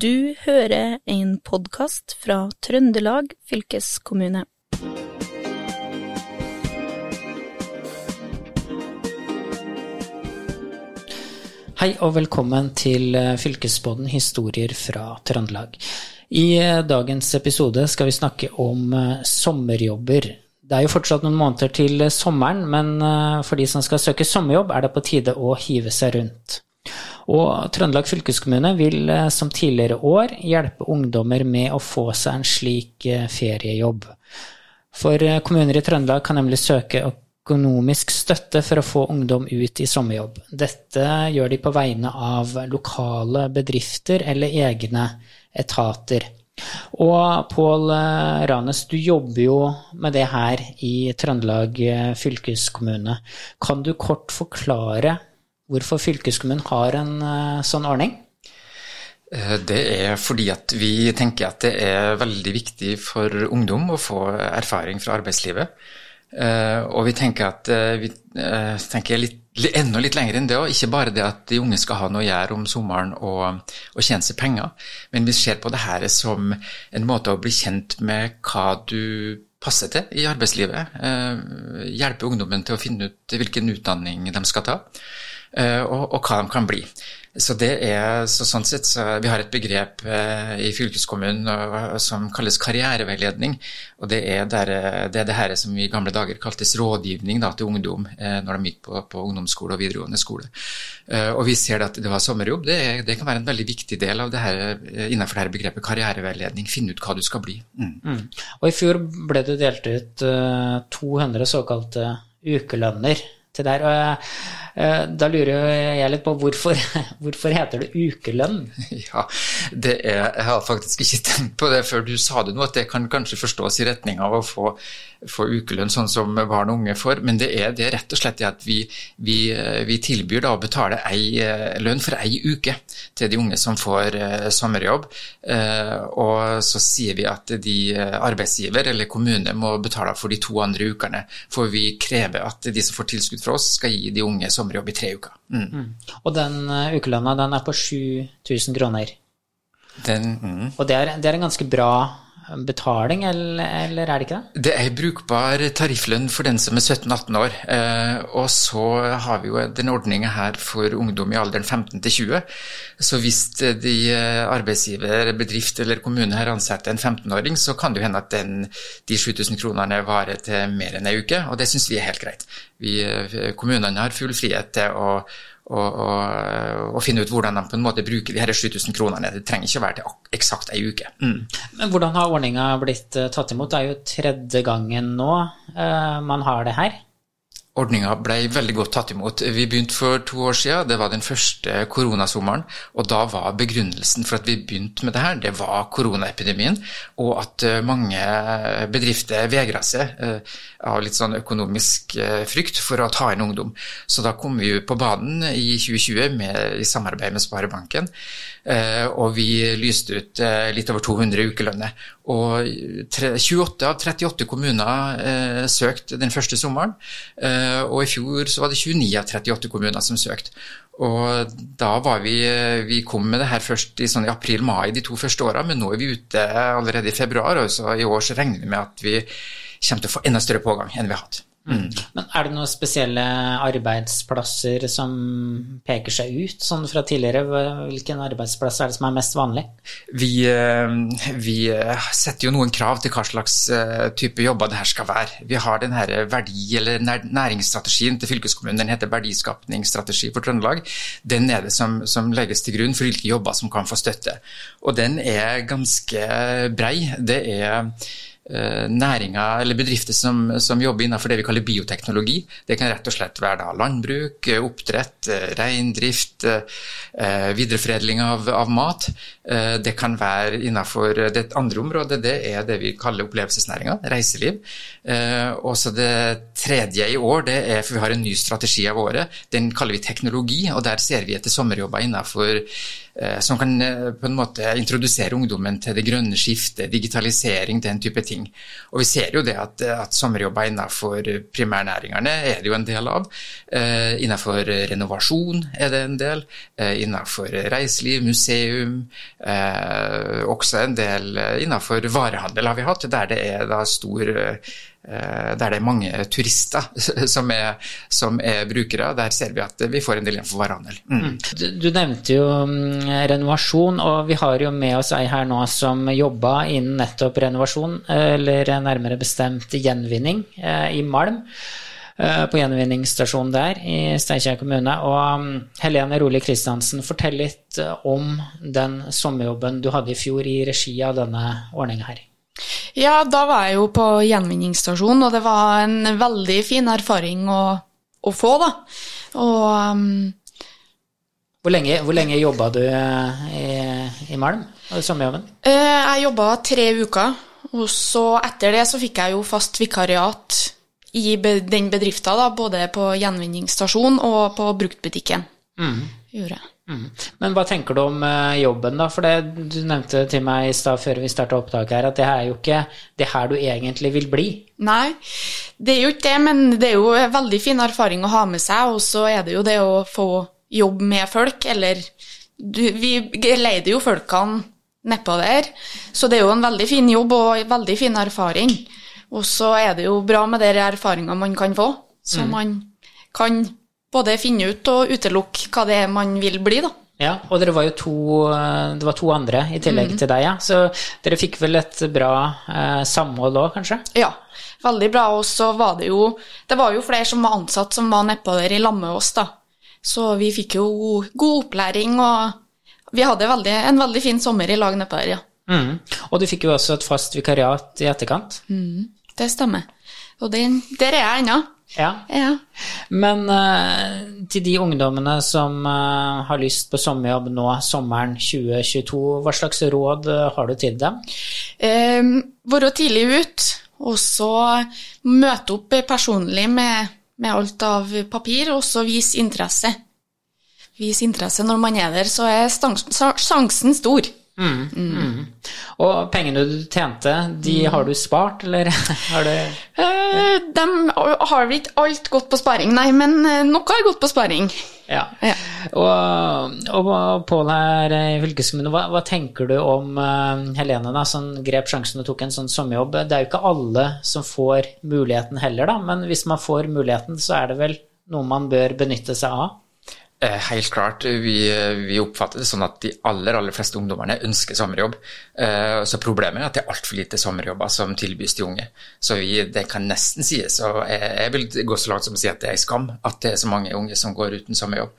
Du hører en podkast fra Trøndelag fylkeskommune. Hei og velkommen til eh, Fylkesbåten historier fra Trøndelag. I eh, dagens episode skal vi snakke om eh, sommerjobber. Det er jo fortsatt noen måneder til sommeren, men for de som skal søke sommerjobb, er det på tide å hive seg rundt. Og Trøndelag fylkeskommune vil som tidligere år hjelpe ungdommer med å få seg en slik feriejobb. For kommuner i Trøndelag kan nemlig søke økonomisk støtte for å få ungdom ut i sommerjobb. Dette gjør de på vegne av lokale bedrifter eller egne etater. Og Pål Ranes, du jobber jo med det her i Trøndelag fylkeskommune. Kan du kort forklare hvorfor fylkeskommunen har en eh, sånn ordning? Eh, det er fordi at vi tenker at det er veldig viktig for ungdom å få erfaring fra arbeidslivet. Uh, og vi tenker at vi tenker litt, enda litt lenger enn det òg. Ikke bare det at de unge skal ha noe å gjøre om sommeren og, og tjene seg penger, men vi ser på det her som en måte å bli kjent med hva du passer til i arbeidslivet. hjelpe ungdommen til å finne ut hvilken utdanning de skal ta, og, og hva de kan bli. Så det er, så sånn sett, så Vi har et begrep eh, i fylkeskommunen som kalles karriereveiledning. og Det er, der, det, er det her som i gamle dager kaltes rådgivning da, til ungdom eh, når de gikk på, på, ungdomsskole og videregående skole. Eh, og Vi ser at det å ha sommerjobb det, det, kan være en veldig viktig del av det her, eh, innenfor det her begrepet karriereveiledning. Finne ut hva du skal bli. Mm. Mm. Og I fjor ble det delt ut 200 eh, såkalte ukelønner til der. Og Eh, da lurer jeg litt på hvorfor, hvorfor heter det ukelønn? Ja, er, Jeg har faktisk ikke tenkt på det før du sa det nå, at det kan kanskje forstås i retning av å få, få ukelønn sånn som barn og unge får. Men det er, det er rett og slett at vi, vi, vi tilbyr da å betale ei eh, lønn for ei uke til de unge som får uh, sommerjobb. Og så sier vi at de arbeidsgiver eller kommune må betale for de to andre ukene. For vi krever at de som får tilskudd fra oss, skal gi de unge sommerjobb i tre uker. Mm. Mm. Og den ukelønna den er på 7000 kroner. Den, mm. Og det er, det er, en ganske bra betaling, eller, eller, er det ikke det? Det er brukbar tarifflønn for den som er 17-18 år. Eh, og så har vi jo den ordninga her for ungdom i alderen 15 til 20. Så hvis de eh, arbeidsgiver, bedrift eller kommune har ansatt en 15-åring, så kan det jo hende at den, de 7000 kronene varer til mer enn ei uke, og det syns vi er helt greit. Vi, eh, kommunene har full frihet til å og, og, og, finne ut hvordan de på en måte bruker de her 7000 kronene. Det trenger ikke å være til eksakt ei uke. Mm. Men Hvordan har ordninga blitt eh, tatt imot? Det er jo tredje gangen nå uh, man har det her. Ordninga ble veldig godt tatt imot. Vi begynte for to år siden, det var den første koronasommeren. Og da var begrunnelsen for at vi begynte med det her, det var koronaepidemien. Og at eh, mange bedrifter vegra seg eh, av litt sånn økonomisk eh, frykt for å ta inn ungdom. Så da kom vi på banen i 2020 med, i samarbeid med Sparebanken. Og vi lyste ut litt over 200 ukelønner. Og 28 av 38 kommuner eh, søkte den første sommeren. Eh, og i fjor så var det 29 av 38 kommuner som søkte. Og da var vi Vi kom med det her først i, sånn i april-mai de to første åra, men nå er vi ute allerede i februar. Og så i år så regner vi med at vi kommer til å få enda større pågang enn vi har hatt. Mm. Men er det noen spesielle arbeidsplasser som peker seg ut, sånn fra tidligere? Hvilken arbeidsplass er det som er mest vanlig? Vi, eh, vi eh, setter jo noen krav til hva slags eh, type jobber det her skal være. Vi har den her verdi- eller næringsstrategien til fylkeskommunen, den heter verdiskapningsstrategi for Trøndelag. Den er det som, som legges til grunn for hvilke jobber som kan få støtte. Og den er ganske brei. Det er næringer eller bedrifter som, som, jobber innenfor det vi kaller bioteknologi. Det kan rett og slett være da landbruk, eh, oppdrett, eh, reindrift, videreforedling av, av, mat. Det kan være innenfor det andre området, det er det vi kaller opplevelsesnæringa, reiseliv. Og så det tredje i år, det er for vi har en ny strategi av året. Den kaller vi teknologi, og der ser vi etter sommerjobber innenfor eh, som kan på en måte introdusere ungdommen til det grønne skiftet, digitalisering, den type ting. Og vi ser jo det at, at sommerjobber innenfor primærnæringene er det jo en del av. Innenfor renovasjon er det en del. Innenfor reiseliv, museum. Også en del innenfor varehandel har vi hatt, der det er stor Eh, der det er mange turister som er, som er, brukere. Der ser vi at vi får en del igjen for varehandel. Mm. mm. Du, du, nevnte jo mm, renovasjon, og vi har jo med oss ei her nå som jobba innen nettopp renovasjon, eller nærmere bestemt gjenvinning, eh, i Malm. Eh, på gjenvinningsstasjonen der i Steinkjer kommune. Og mm, Helene Roli Kristiansen, fortell litt om den sommerjobben du hadde i fjor i regi av denne ordninga her. Ja, da var jeg jo på gjenvinningsstasjonen, og det var en veldig fin erfaring å, å få, da. Og um, Hvor lenge, hvor lenge jobba du eh, i, i Malm, sommerjobben? Eh, jeg jobba tre uker, og så etter det så fikk jeg jo fast vikariat i den bedrifta, da, både på gjenvinningsstasjonen og på bruktbutikken. Mm. Mm. Men hva tenker du om uh, jobben, da? For det, du nevnte til meg i stad før vi starta opptaket her, at det her er jo ikke det her du egentlig vil bli. Nei, det er jo ikke det, men det er jo en veldig fin erfaring å ha med seg. Og så er det jo det å få jobb med folk, eller du, Vi leide jo folkene nedpå der, så det er jo en veldig fin jobb og en veldig fin erfaring. Og så er det jo bra med de erfaringene man kan få, så mm. man kan både finne ut og utelukke hva det er man vil bli, da. Ja, og dere var jo to, eh, det var to andre i tillegg mm. til deg, ja. Så dere fikk vel et bra eh, samhold òg, kanskje? Ja, veldig bra. Og så var det jo Det var jo flere som var ansatt som var nedpå der i lag med oss, da. Så vi fikk jo god opplæring, og vi hadde veldig, en veldig fin sommer i lag nedpå der, ja. Mm. Og du fikk jo også et fast vikariat i etterkant? Mm, det stemmer. Og den, der er jeg ennå. Ja. ja. Men uh, til de ungdommene som uh, har lyst på sommerjobb nå sommeren 2022, hva slags råd uh, har du til dem? Um, være tidlig ut, og så møte opp personlig med, med alt av papir, og så vise interesse. Vise interesse når man er der, så er sjansen stor. Mm, mm. Og pengene du tjente, de mm. har du spart, eller har du eh, De har vel ikke alt gått på sparing, nei, men eh, noe har gått på sparing. Ja. ja. Og, og Pål her i fylkeskommunen, hva, hva, tenker du om uh, Helene, da, som grep sjansen og tok en sånn sommerjobb? Det er jo ikke alle som får muligheten heller, da, men hvis man får muligheten, så er det vel noe man bør benytte seg av? Eh, helt klart. Vi, vi, oppfatter det sånn at de aller aller fleste ungdommene ønsker sommerjobb. Eh, så Problemet er at det er altfor lite sommerjobber som tilbys de unge. Så vi, det kan nesten sies, og jeg vil gå så langt som å si at det er en skam at det er så mange unge som går uten sommerjobb.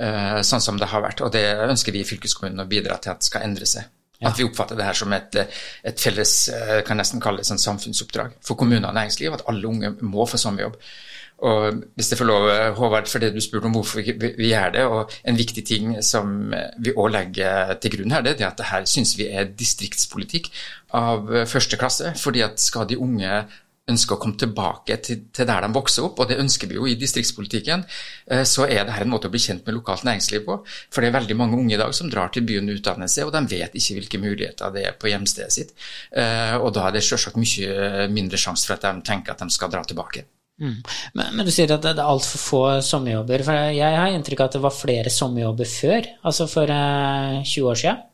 Eh, sånn som det har vært. Og det ønsker vi i fylkeskommunen å bidra til at skal endre seg. At vi oppfatter det her som et, et felles kan nesten kalle det et samfunnsoppdrag for kommuner og næringsliv, at alle unge må få sommerjobb. Og hvis jeg får lov, Håvard, for det du spurte om hvorfor vi gjør det, og en viktig ting som vi òg legger til grunn her, det er at det her syns vi er distriktspolitikk av første klasse. fordi at skal de unge ønske å komme tilbake til, til, der de vokser opp, og det ønsker vi jo i distriktspolitikken, eh, så er dette en måte å bli kjent med lokalt næringsliv på. For det er veldig mange unge i dag som drar til byen og utdanner seg, og de vet ikke hvilke muligheter det er på hjemstedet sitt. Eh, og da er det selvsagt mye mindre sjanse for at de tenker at de skal dra tilbake. Mm. Men, men, du sier at det er altfor få sommerjobber. For jeg har inntrykk av at det var flere sommerjobber før, altså for eh, 20 år siden?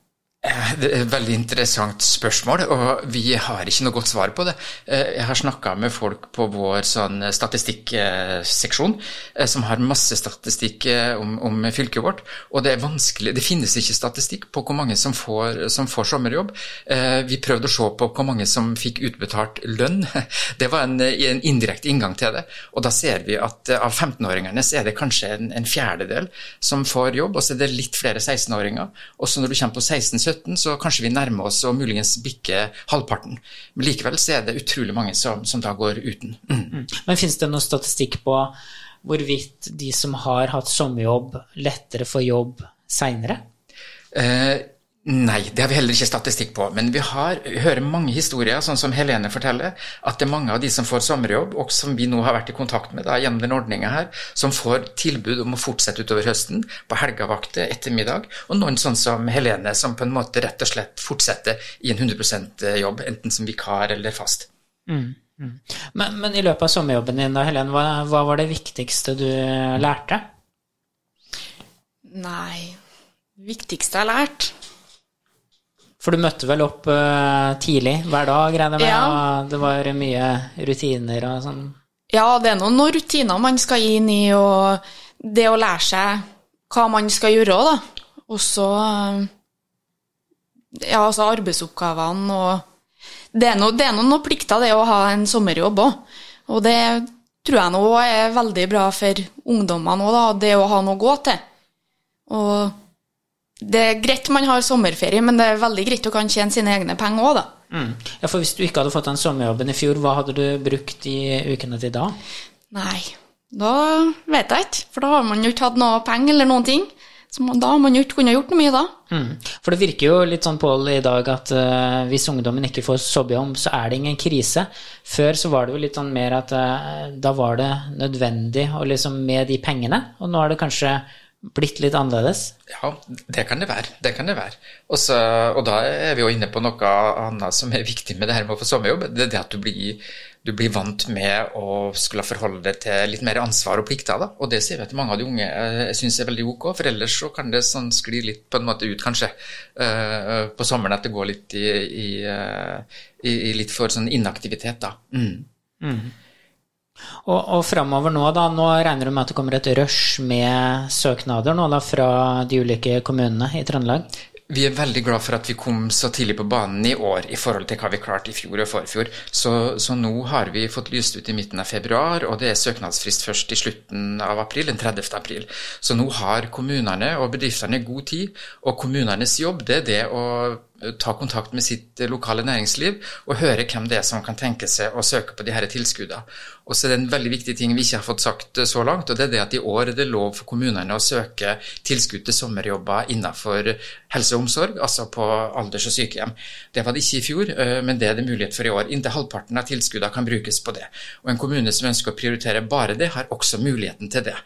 Eh, det er et veldig interessant spørsmål, og vi har ikke noe godt svar på det. Eh, jeg har snakka med folk på vår sånn statistikkseksjon eh, som har masse statistikk om, om, fylket vårt, og det er vanskelig Det finnes ikke statistikk på hvor mange som får, som får, sommerjobb. Vi prøvde å se på hvor mange som fikk utbetalt lønn. Det var en, en indirekte inngang til det. Og da ser vi at av 15-åringene så er det kanskje en, en fjerdedel som får jobb, og så er det litt flere 16-åringer. Og så når du kommer på 16 17, så kanskje vi nærmer oss og muligens bikker halvparten. Men likevel så er det utrolig mange som, som da går uten. Mm. mm. Men finnes det noe statistikk på hvorvidt de som har hatt sommerjobb, lettere får jobb seinere? Eh, Nei, det har vi heller ikke statistikk på. Men vi, har, vi hører mange historier, sånn som Helene forteller, at det er mange av de som får sommerjobb, og som vi nå har vært i kontakt med da, gjennom den ordninga her, som får tilbud om å fortsette utover høsten, på helgavakter, ettermiddag, og noen sånn som Helene, som på en måte rett og slett fortsetter i en 100% jobb, enten som vikar eller fast. Mm, mm. Men, men, i løpet av sommerjobben din da, Helene, hva, hva var det viktigste du lærte? Nei, viktigste jeg har lært for du møtte vel opp uh, tidlig hver dag, regner jeg med? Ja. Det var mye rutiner og sånn? Ja, det er noen rutiner man skal inn i, og det å lære seg hva man skal gjøre, da. Og så Ja, altså arbeidsoppgavene og Det er noen plikter, det å ha en sommerjobb òg. Og det tror jeg nå er veldig bra for ungdommene òg, da. Det å ha noe å gå til. Og det er greit man har sommerferie, men det er veldig greit å kan tjene sine egne penger òg, da. Mm. Ja, for hvis du ikke hadde fått den sommerjobben i fjor, hva hadde du brukt i ukene til da? Nei, da vet jeg ikke, for da har man jo ikke hatt noe penger eller noen ting. Så da har man jo ikke kunnet gjort noe mye da. Mm. For det virker jo litt sånn, Pål, i dag at uh, hvis ungdommen ikke får sobbjobb, så er det ingen krise. Før så var det jo litt sånn mer at uh, da var det nødvendig å liksom med de pengene, og nå er det kanskje blitt litt annerledes? Ja, det kan det være. Det kan det være. Også, og da er vi jo inne på noe annet som er viktig med det her med å få sommerjobb. Det er det at du blir, du blir vant med å skulle forholde deg til litt mer ansvar og plikter. Da. Og det sier vi at mange av de unge eh, syns er veldig ok, for ellers så kan det sånn skli litt på en måte ut, kanskje, uh, på sommeren at det går litt i, i, i, i litt for sånn inaktivitet, da. Mm. Mm. Og, og framover nå, da, nå regner du med at det kommer et rush med søknader nå da fra de ulike kommunene i Trøndelag? Vi er veldig glad for at vi kom så tidlig på banen i år i forhold til hva vi klarte i fjor og forfjor. Så, så, nå har vi fått lyst ut i midten av februar, og det er søknadsfrist først i slutten av april, den 30. april. Så nå har kommunene og bedriftene god tid, og kommunenes jobb det er det å ta kontakt med sitt lokale næringsliv og høre hvem det er som kan tenke seg å søke på de her tilskuddene. Og så er det en veldig viktig ting vi ikke har fått sagt så langt, og det er det at i år er det lov for kommunene å søke tilskudd til sommerjobber innenfor helse og omsorg, altså på alders- og sykehjem. Det var det ikke i fjor, eh, men det er det mulighet for i år. Inntil halvparten av tilskuddene kan brukes på det. Og en kommune som ønsker å prioritere bare det, har også muligheten til det.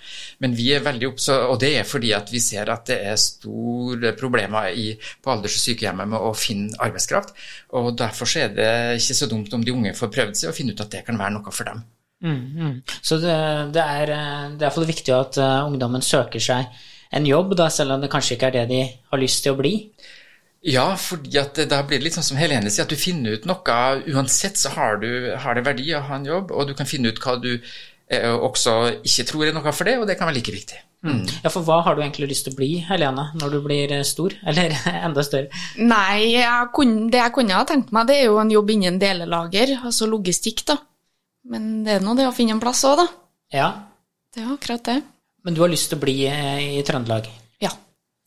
Men vi er veldig oppsatt, og det er fordi at vi ser at det er store problemer i, på alders- og sykehjemmet med å finne arbeidskraft. Og derfor er det ikke så dumt om de unge får prøvd seg og finne ut at det kan være noe for dem. Mm, mm. Så det, det, er, det er viktig at uh, ungdommen søker seg en jobb, da, selv om det kanskje ikke er det de har lyst til å bli? Ja, fordi da blir det litt sånn som Helene sier, at du finner ut noe. Uansett så har, du, har det verdi å ha en jobb, og du kan finne ut hva du eh, også ikke tror er noe for det, og det kan være like viktig. Mm. Ja, for hva har du egentlig lyst til å bli, Helene, når du blir eh, stor? Eller enda større? Nei, jeg kunne, det jeg kunne ha tenkt meg, det er jo en jobb innen delelager, altså logistikk, da. Men det er nå det å finne en plass òg, da. Ja. Det er akkurat det. Men du har lyst til å bli eh, i Trøndelag? Ja,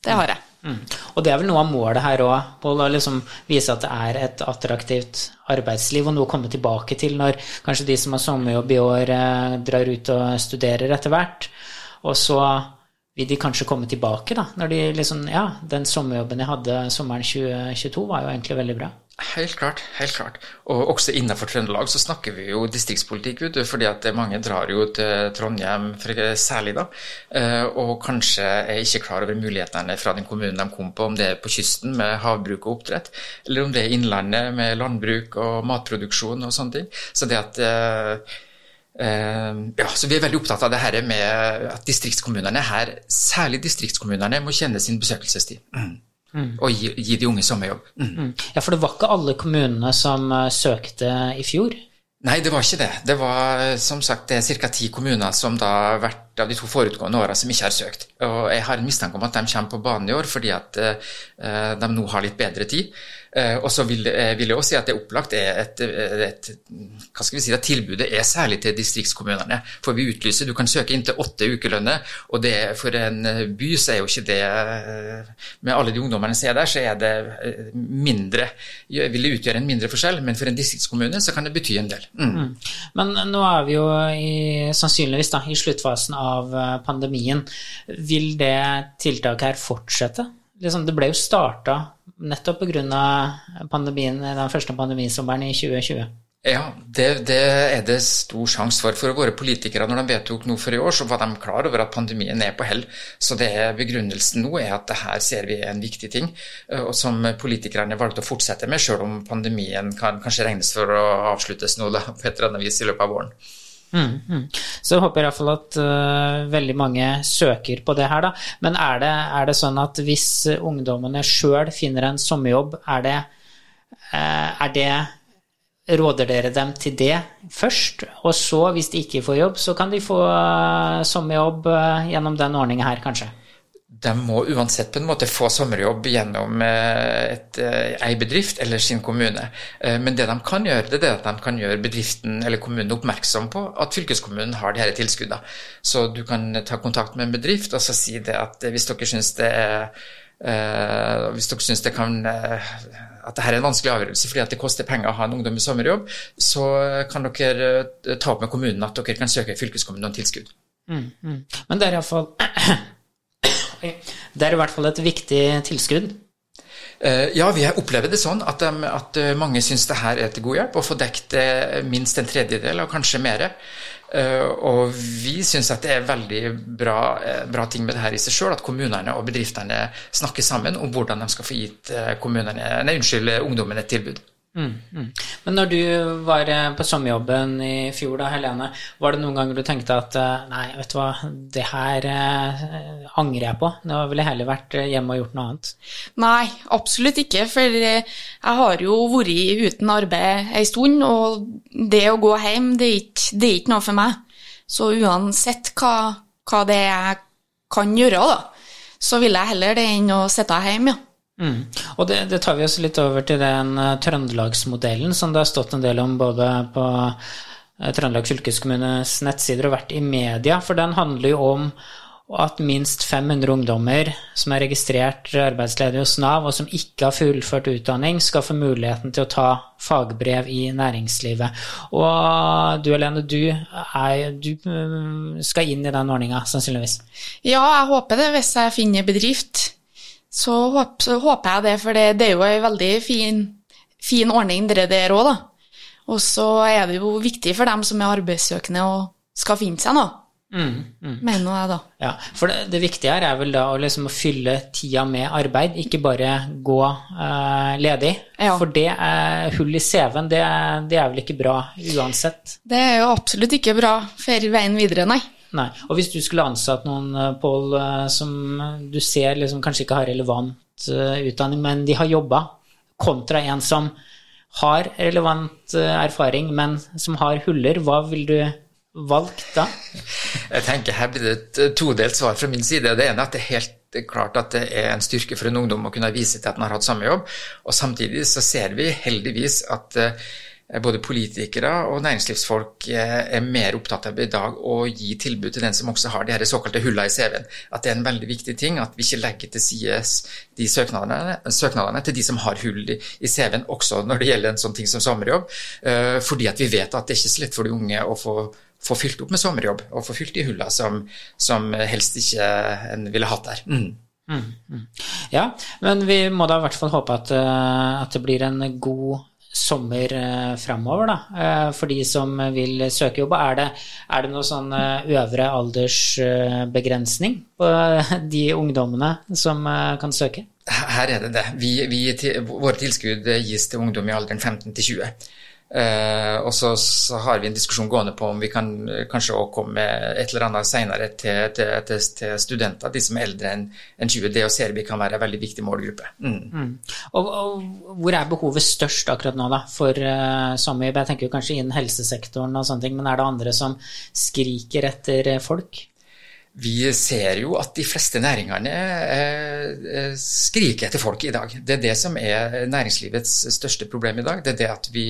det har jeg. Mm. Og det er vel noe av målet her òg, Pål, å liksom vise at det er et attraktivt arbeidsliv, og noe å komme tilbake til når kanskje de som har sommerjobb i år, eh, drar ut og studerer etter hvert. Og så vil de kanskje komme tilbake, da. Når de liksom Ja, den sommerjobben jeg hadde sommeren 2022, var jo egentlig veldig bra. Helt klart. helt klart. Og også innenfor Trøndelag så snakker vi jo distriktspolitikk, vet du, fordi at mange drar jo til Trondheim særlig, da, eh, og kanskje er ikke klar over mulighetene fra den kommunen de kom på, om det er på kysten med havbruk og oppdrett, eller om det er innlandet med landbruk og matproduksjon og sånne ting. Så det at eh, ja, så Vi er veldig opptatt av det her med at distriktskommunene her, særlig distriktskommunene, må kjenne sin besøkelsestid. Mm. Mm. Og gi, gi, de unge sommerjobb. Mm. mm. Ja, For det var ikke alle kommunene som uh, søkte i fjor? Nei, det var ikke det. Det var som sagt ca. ti kommuner som da har vært av de to forutgående åra som ikke har søkt. Og jeg har en mistanke om at de kommer på banen i år fordi at uh, de nå har litt bedre tid. Eh, og så vil, eh, vil, jeg også si at det opplagt er et, et, hva skal vi si, at tilbudet er særlig til distriktskommunene. For vi utlyser, du kan søke inntil åtte ukelønner, og det, for en eh, by så er jo ikke det Med alle de ungdommene som er der, så er det mindre Vil det utgjøre en mindre forskjell, men for en distriktskommune så kan det bety en del. Mm. Mm. Men nå er vi jo i, sannsynligvis da, i sluttfasen av pandemien. Vil det tiltaket her fortsette? Liksom, det ble jo starta nettopp pga. pandemien, den første pandemisommeren i 2020. Ja, det, det, er det stor sjanse for. For våre politikere, når de vedtok noe for i år, så var de klar over at pandemien er på hell. Så det er begrunnelsen nå er at det her ser vi er en viktig ting, eh, og som politikerne valgte å fortsette med, selv om pandemien kan kanskje regnes for å avsluttes nå da, på et eller annet vis i løpet av våren. Mm, mm. Så jeg håper i hvert fall at uh, veldig mange søker på det her, da. Men er det, er det sånn at hvis ungdommene sjøl finner en sommerjobb, er det, uh, er det råder dere dem til det først, og så, hvis de ikke får jobb, så kan de få uh, sommerjobb gjennom den ordninga her, kanskje? De må uansett på en måte få sommerjobb gjennom uh, et, ei bedrift eller sin kommune. Men det de kan gjøre, det er at de kan gjøre bedriften eller kommunen oppmerksom på at fylkeskommunen har disse tilskuddene. Så du kan ta kontakt med en bedrift og så si det at hvis dere syns det er hvis dere syns det kan at dette er en vanskelig avgjørelse fordi det koster penger å ha en ungdom i sommerjobb, så kan dere uh, ta opp med kommunen at dere kan søke fylkeskommunen om tilskudd. Mm, mm. Men det er iallfall Det er i hvert fall et viktig tilskudd? Eh, ja, vi har opplevd det sånn at, at mange syns det her er til god hjelp å få dekket eh, minst en tredjedel, og kanskje mer. Eh, og vi syns at det er veldig bra, eh, bra, ting med det her i seg sjøl, at kommunene og bedriftene snakker sammen om hvordan de skal få gitt eh, unnskyld, ungdommen et tilbud. Mm, mm. Men når du var eh, på sommerjobben i fjor, da, Helene, var det noen ganger du tenkte at eh, nei, vet du hva, det her eh, angrer jeg på, nå ville jeg heller vært eh, hjemme og gjort noe annet? Nei, absolutt ikke, for jeg har jo vært uten arbeid ei stund, og det å gå hjem, det er ikke, det er ikke noe for meg. Så uansett hva, hva det er jeg kan gjøre, da, så vil jeg heller det enn å sitte hjemme, ja. Mm. Og det, det, tar vi oss litt over til den uh, trøndelagsmodellen som det har stått en del om både på uh, Trøndelag fylkeskommunes nettsider og vært i media, for den handler jo om at minst 500 ungdommer som er registrert arbeidsledige hos Nav, og som ikke har fullført utdanning, skal få muligheten til å ta fagbrev i næringslivet. Og du Helene, du, du mm, skal inn i den ordninga, sannsynligvis? Ja, jeg håper det, hvis jeg finner bedrift så, håper, håper jeg det, for det, det er jo en veldig fin, fin ordning det der òg, da. Og så er det jo viktig for dem som er arbeidssøkende og skal finne seg noe. Mm, mm. Mener jeg, da. Ja, For det, det, viktige her er vel da å liksom fylle tida med arbeid, ikke bare gå uh, ledig. Ja. For det er hull i CV-en, det, det, er vel ikke bra uansett? Det er jo absolutt ikke bra for veien videre, nei. Nei. Og hvis du skulle ansatt noen, eh, Pål, eh, som du ser liksom kanskje ikke har relevant uh, utdanning, men de har jobba, kontra en som har relevant erfaring, men som har huller, hva vil du valgt da? Jeg tenker Her blir det et todelt svar fra min side. Det ene er at det er helt klart at det er en styrke for en ungdom å kunne vise til at den har hatt samme jobb. Og samtidig så ser vi heldigvis at Eh, både politikere og næringslivsfolk eh, er mer opptatt av i dag å gi tilbud til den som også har de her såkalte hullene i CV-en. At det er en veldig viktig ting at vi ikke legger til side de søknadene, søknadene, til de som har hull i, CV-en, også når det gjelder en sånn ting som sommerjobb. Eh, fordi at vi vet at det er ikke så lett for de unge å få, få fylt opp med sommerjobb, og få fylt de hullene som, som helst ikke en ville hatt der. Mm. Mm, mm. Ja, men vi må da i hvert fall håpe at, at det blir en god sommer eh, framover, da, eh, for de som vil søke jobb. Er det, er det noe sånn eh, øvre aldersbegrensning på de ungdommene som kan søke? Her er det det. Vi, vi, våre tilskudd gis til ungdom i alderen 15 til 20. Uh, og så, så, har vi en diskusjon gående på om vi kan kanskje også komme med et eller annet senere til, til, til, til studenter, de som er eldre enn en 20. Det å ser vi kan være en veldig viktig målgruppe. Mm. Mm. Og, og, hvor er behovet størst akkurat nå da, for uh, sommerjobb? Jeg tenker jo kanskje innen helsesektoren og sånne ting, men er det andre som skriker etter folk? Vi ser jo at de fleste næringene eh, skriker etter folk i dag. Det er det som er næringslivets største problem i dag. Det er det at vi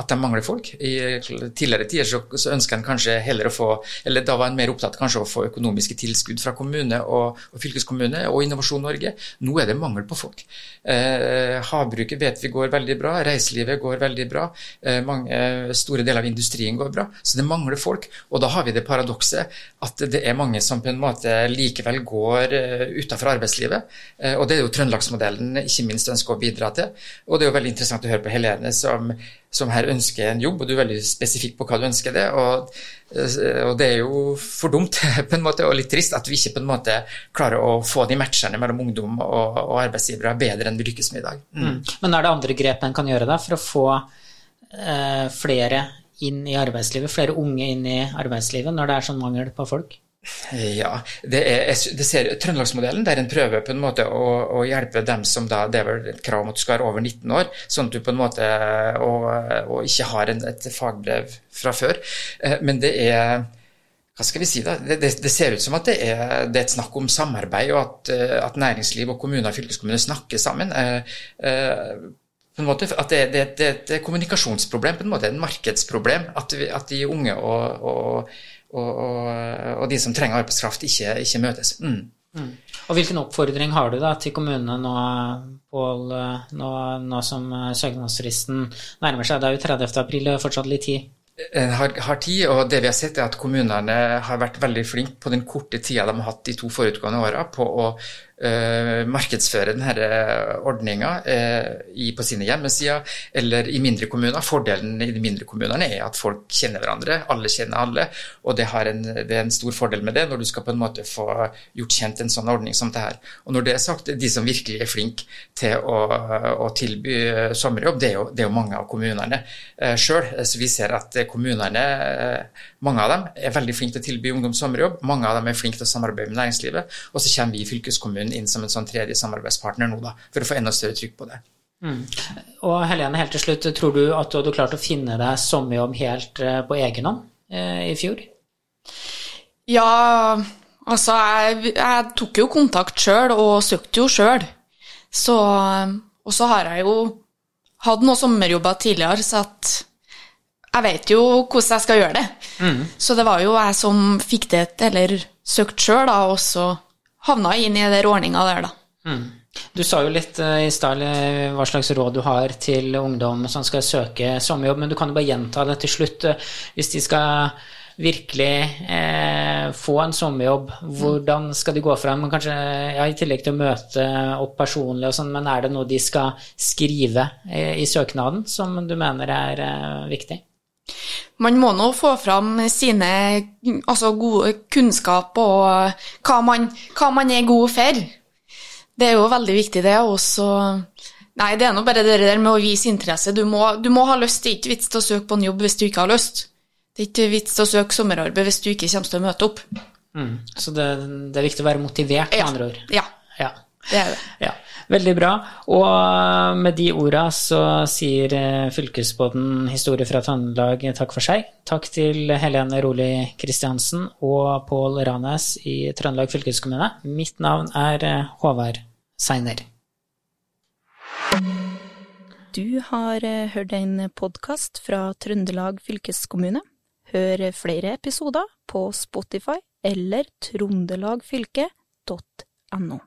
at de mangler folk. I tidligere tider så, så ønska en kanskje heller å få Eller da var en mer opptatt kanskje å få økonomiske tilskudd fra kommune og, og fylkeskommune og Innovasjon Norge. Nå er det mangel på folk. Eh, havbruket vet vi går veldig bra, reiselivet går veldig bra, eh, mange, store deler av industrien går bra. Så det mangler folk. Og da har vi det paradokset at det er mange som på en måte likevel går uh, utenfor arbeidslivet. Uh, og det er jo Trøndelagsmodellen ikke minst ønsker å bidra til. Og det er jo veldig interessant å høre på Helene som, som her ønsker en jobb, og du er veldig spesifikk på hva du ønsker det. Og, uh, og, det er jo for dumt på en måte, og litt trist at vi ikke på en måte klarer å få de matchene mellom ungdom og, og arbeidsgivere bedre enn vi lykkes med i dag. Mm. Mm. Men er det andre grep en kan gjøre da for å få flere inn i arbeidslivet, flere unge inn i arbeidslivet når det er sånn mangel på folk? Ja, det er, det ser, Trøndelagsmodellen der en prøver på en måte å, å, hjelpe dem som da Det er vel et krav om at du skal være over 19 år, sånn at du på en måte og, ikke har en, et fagbrev fra før. Eh, men det er hva skal vi si da, det, det, det ser ut som at det er, det er, et snakk om samarbeid, og at, eh, at næringsliv og kommuner og fylkeskommuner snakker sammen. Eh, på en måte, at det, det, er et kommunikasjonsproblem, på en måte, et markedsproblem. At, vi, at de unge og, og og, og, og, de som trenger arbeidskraft, ikke, ikke møtes. Mm. Mm. Og Hvilken oppfordring har du da til kommunene nå, Pål, nå, nå, som søknadsfristen nærmer seg? Det er jo 30. april, er fortsatt litt tid? Har, har, tid, og det vi har sett er at kommunene har vært veldig flinke på den korte tida de har hatt de to forutgående åra på å uh, markedsføre denne ordninga uh, på sine hjemmesider eller i mindre kommuner. Fordelen i de mindre kommunene er at folk kjenner hverandre, alle kjenner alle. Og det, en, det, er en stor fordel med det når du skal på en måte få gjort kjent en sånn ordning som det her. Og når det er sagt, de som virkelig er flinke til å, å tilby sommerjobb, det er, jo, det er jo, mange av kommunene uh, sjøl. Så vi ser at kommunene, mange av dem, er veldig flinke til å tilby ungdom sommerjobb. Mange av dem er flinke til å samarbeide med næringslivet. Og så kommer vi i fylkeskommunen inn som en sånn tredje samarbeidspartner nå, da, for å få enda større trykk på det. Mm. Og Helene, helt til slutt, tror du at du hadde klart å finne deg sommerjobb helt eh, på egen hånd eh, i fjor? Ja, altså jeg, jeg tok jo kontakt sjøl og søkte jo sjøl. Så Og så har jeg jo hatt noen sommerjobber tidligere, så at jeg vet jo hvordan jeg skal gjøre det. Mm. Så det var jo jeg som fikk det til, eller søkte sjøl, da, og så havna inn i den ordninga der, da. Mm. Du sa jo litt uh, i stad hva slags råd du har til ungdom som skal søke sommerjobb, men du kan jo bare gjenta det til slutt. Uh, hvis de skal virkelig eh, få en sommerjobb, hvordan skal de gå frem? Kanskje, ja, I tillegg til å møte opp personlig, og sånn, men er det noe de skal skrive eh, i søknaden som du mener er eh, viktig? Man må nå få fram sine altså gode kunnskap og hva man, hva man, er god for. Det er jo veldig viktig, det. Også Nei, det er nå bare det der med å vise interesse. Du må, du må ha lyst. Det er ikke vits til å søke på en jobb hvis du ikke har lyst. Det er ikke vits til å søke sommerarbeid hvis du ikke kommer til å møte opp. Mm. Så det, det, er viktig å være motivert, med ja. andre ord. Ja. ja. Det er det. Ja. Veldig bra. Og med de orda så sier eh, fylkesbåten Historie fra Trøndelag takk for seg. Takk til Helene Roli Kristiansen og Pål Ranes i Trøndelag fylkeskommune. Mitt navn er eh, Håvard Seiner. Du har eh, hørt en podkast fra Trøndelag fylkeskommune. Hør flere episoder på Spotify eller trondelagfylket.no.